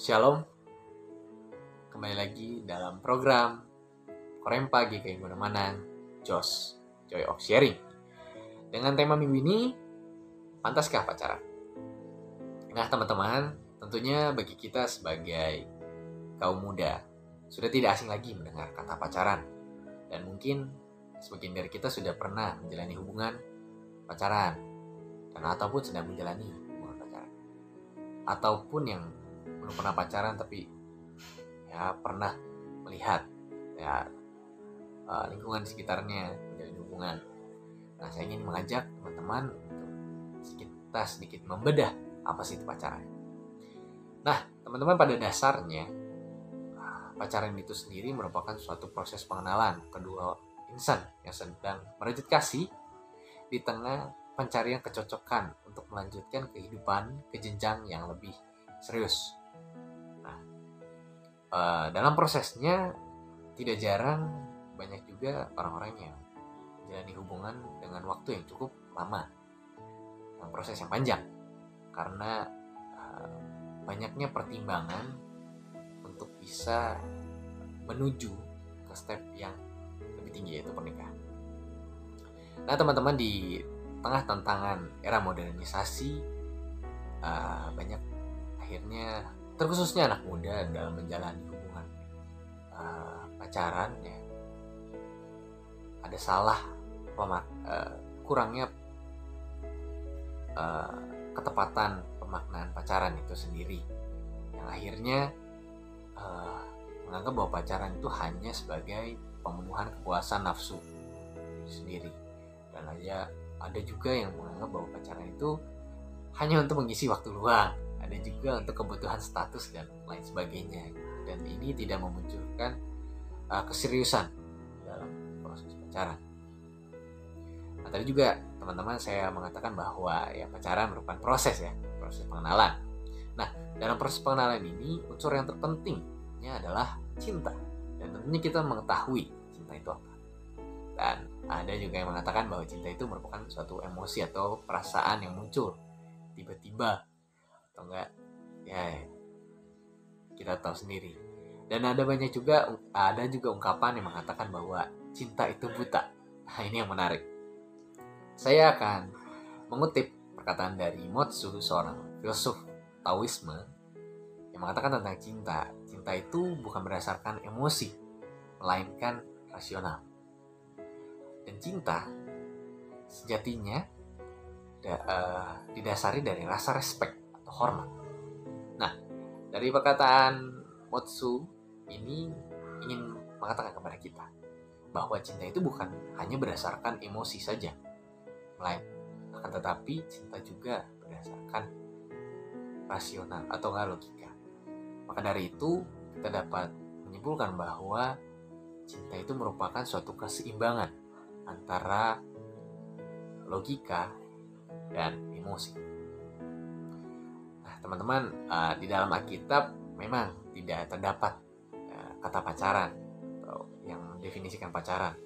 Shalom. Kembali lagi dalam program Korem Pagi kayak mana Jos Joy of Sharing. Dengan tema minggu ini Pantaskah pacaran? Nah teman-teman Tentunya bagi kita sebagai kaum muda Sudah tidak asing lagi mendengar kata pacaran. Dan mungkin sebagian dari kita sudah pernah menjalani hubungan pacaran dan ataupun sedang menjalani hubungan pacaran. Ataupun yang belum pernah pacaran tapi ya pernah melihat ya uh, lingkungan sekitarnya menjalin hubungan. Nah, saya ingin mengajak teman-teman untuk kita sedikit membedah apa sih itu pacaran. Nah, teman-teman pada dasarnya pacaran itu sendiri merupakan suatu proses pengenalan kedua insan yang sedang merajut kasih di tengah pencarian kecocokan untuk melanjutkan kehidupan ke jenjang yang lebih serius. Uh, dalam prosesnya tidak jarang banyak juga orang-orang yang menjalani hubungan dengan waktu yang cukup lama, yang proses yang panjang, karena uh, banyaknya pertimbangan untuk bisa menuju ke step yang lebih tinggi yaitu pernikahan. Nah teman-teman di tengah tantangan era modernisasi uh, banyak akhirnya terkhususnya anak muda dalam menjalani hubungan uh, pacaran ya. Ada salah pemak uh, kurangnya uh, ketepatan pemaknaan pacaran itu sendiri. Yang akhirnya uh, menganggap bahwa pacaran itu hanya sebagai pemenuhan kepuasan nafsu sendiri. Dan aja ada juga yang menganggap bahwa pacaran itu hanya untuk mengisi waktu luang ada juga untuk kebutuhan status dan lain sebagainya dan ini tidak memunculkan uh, keseriusan dalam proses pacaran. Nah tadi juga teman-teman saya mengatakan bahwa ya pacaran merupakan proses ya proses pengenalan. Nah dalam proses pengenalan ini unsur yang terpentingnya adalah cinta dan tentunya kita mengetahui cinta itu apa. Dan ada juga yang mengatakan bahwa cinta itu merupakan suatu emosi atau perasaan yang muncul tiba-tiba atau enggak ya kita tahu sendiri. Dan ada banyak juga ada juga ungkapan yang mengatakan bahwa cinta itu buta. Nah ini yang menarik. Saya akan mengutip perkataan dari Motsu seorang filsuf Taoisme yang mengatakan tentang cinta. Cinta itu bukan berdasarkan emosi melainkan rasional. Dan cinta sejatinya da, uh, didasari dari rasa respect hormat. Nah, dari perkataan Motsu ini ingin mengatakan kepada kita bahwa cinta itu bukan hanya berdasarkan emosi saja, melainkan tetapi cinta juga berdasarkan rasional atau logika. Maka dari itu kita dapat menyimpulkan bahwa cinta itu merupakan suatu keseimbangan antara logika dan emosi teman-teman uh, di dalam Alkitab memang tidak terdapat uh, kata pacaran atau yang mendefinisikan pacaran.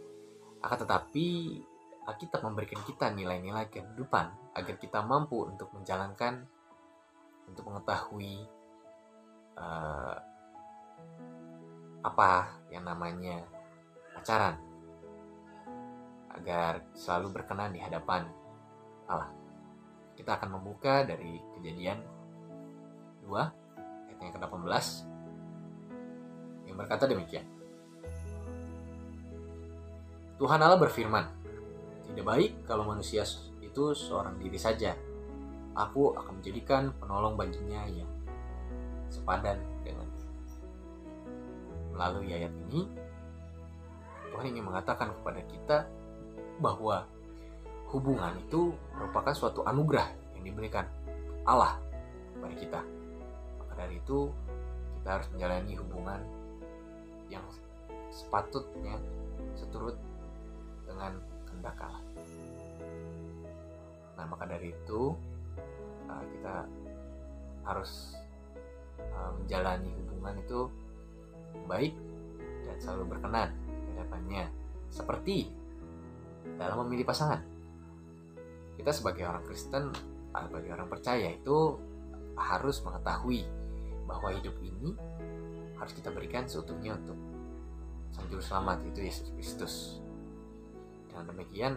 Akan tetapi Alkitab memberikan kita nilai-nilai kehidupan agar kita mampu untuk menjalankan, untuk mengetahui uh, apa yang namanya pacaran agar selalu berkenan di hadapan Allah. Kita akan membuka dari kejadian 2 ayat yang ke-18 yang berkata demikian. Tuhan Allah berfirman, Tidak baik kalau manusia itu seorang diri saja. Aku akan menjadikan penolong baginya yang sepadan dengan Melalui ayat ini, Tuhan ingin mengatakan kepada kita bahwa hubungan itu merupakan suatu anugerah yang diberikan Allah kepada kita dari itu kita harus menjalani hubungan yang sepatutnya seturut dengan kehendak Allah. Nah maka dari itu uh, kita harus uh, menjalani hubungan itu baik dan selalu berkenan di hadapannya seperti dalam memilih pasangan. Kita sebagai orang Kristen, sebagai orang percaya itu harus mengetahui bahwa hidup ini harus kita berikan seutuhnya untuk sang juru selamat itu Yesus Kristus. Dengan demikian,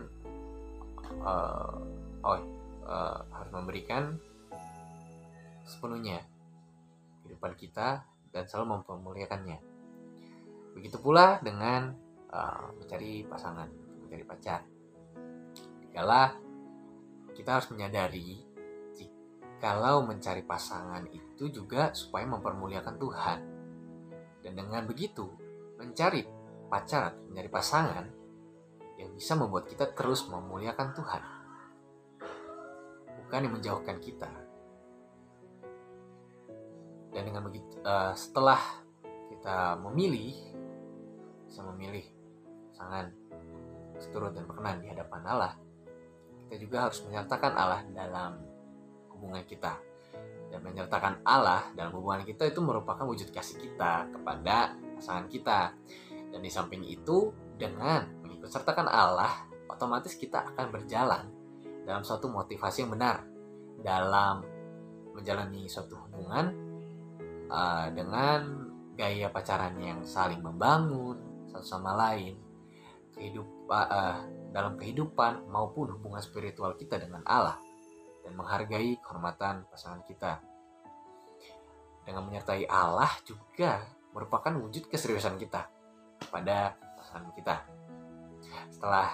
uh, oh, uh, harus memberikan sepenuhnya kehidupan kita dan selalu mempermuliakannya. Begitu pula dengan uh, mencari pasangan, mencari pacar. Dikala kita harus menyadari kalau mencari pasangan itu juga supaya mempermuliakan Tuhan. Dan dengan begitu, mencari pacar mencari pasangan yang bisa membuat kita terus memuliakan Tuhan. Bukan yang menjauhkan kita. Dan dengan begitu, uh, setelah kita memilih, bisa memilih pasangan seturut dan berkenan di hadapan Allah, kita juga harus menyertakan Allah dalam hubungan kita. Dan menyertakan Allah dalam hubungan kita itu merupakan wujud kasih kita kepada pasangan kita. Dan di samping itu dengan mengikut sertakan Allah otomatis kita akan berjalan dalam suatu motivasi yang benar. Dalam menjalani suatu hubungan uh, dengan gaya pacaran yang saling membangun satu sama lain kehidupan uh, dalam kehidupan maupun hubungan spiritual kita dengan Allah dan menghargai kehormatan pasangan kita. Dengan menyertai Allah juga merupakan wujud keseriusan kita pada pasangan kita. Setelah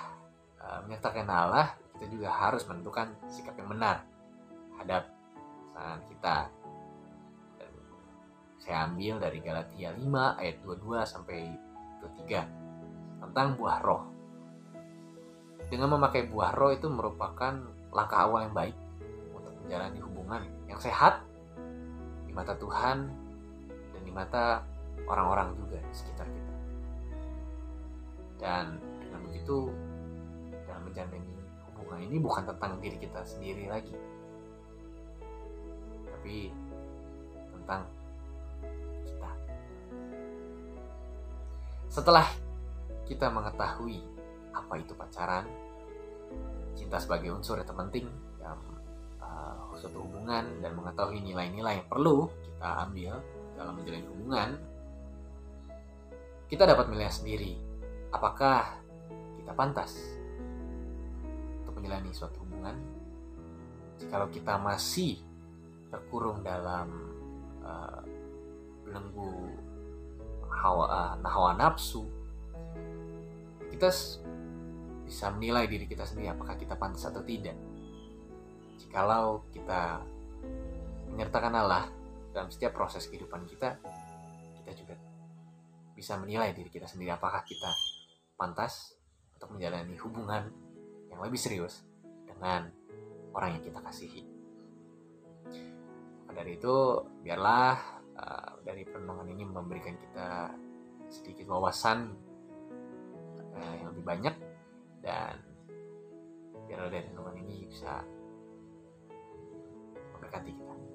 uh, menyertakan Allah, kita juga harus menentukan sikap yang benar terhadap pasangan kita. Dan saya ambil dari Galatia 5 ayat 22 sampai 23 tentang buah roh. Dengan memakai buah roh itu merupakan langkah awal yang baik menjalani hubungan yang sehat di mata Tuhan dan di mata orang-orang juga di sekitar kita. Dan dengan begitu, dalam menjalani hubungan ini bukan tentang diri kita sendiri lagi, tapi tentang kita. Setelah kita mengetahui apa itu pacaran, cinta sebagai unsur yang terpenting dalam suatu hubungan dan mengetahui nilai-nilai yang perlu kita ambil dalam menjalin hubungan, kita dapat melihat sendiri apakah kita pantas untuk menjalani suatu hubungan. Jikalau kita masih terkurung dalam uh, uh, hawa nafsu, kita bisa menilai diri kita sendiri apakah kita pantas atau tidak kalau kita menyertakan Allah dalam setiap proses kehidupan kita, kita juga bisa menilai diri kita sendiri apakah kita pantas untuk menjalani hubungan yang lebih serius dengan orang yang kita kasihi. Maka dari itu, biarlah uh, dari perenungan ini memberikan kita sedikit wawasan uh, yang lebih banyak dan biarlah dari renungan ini bisa 干地里的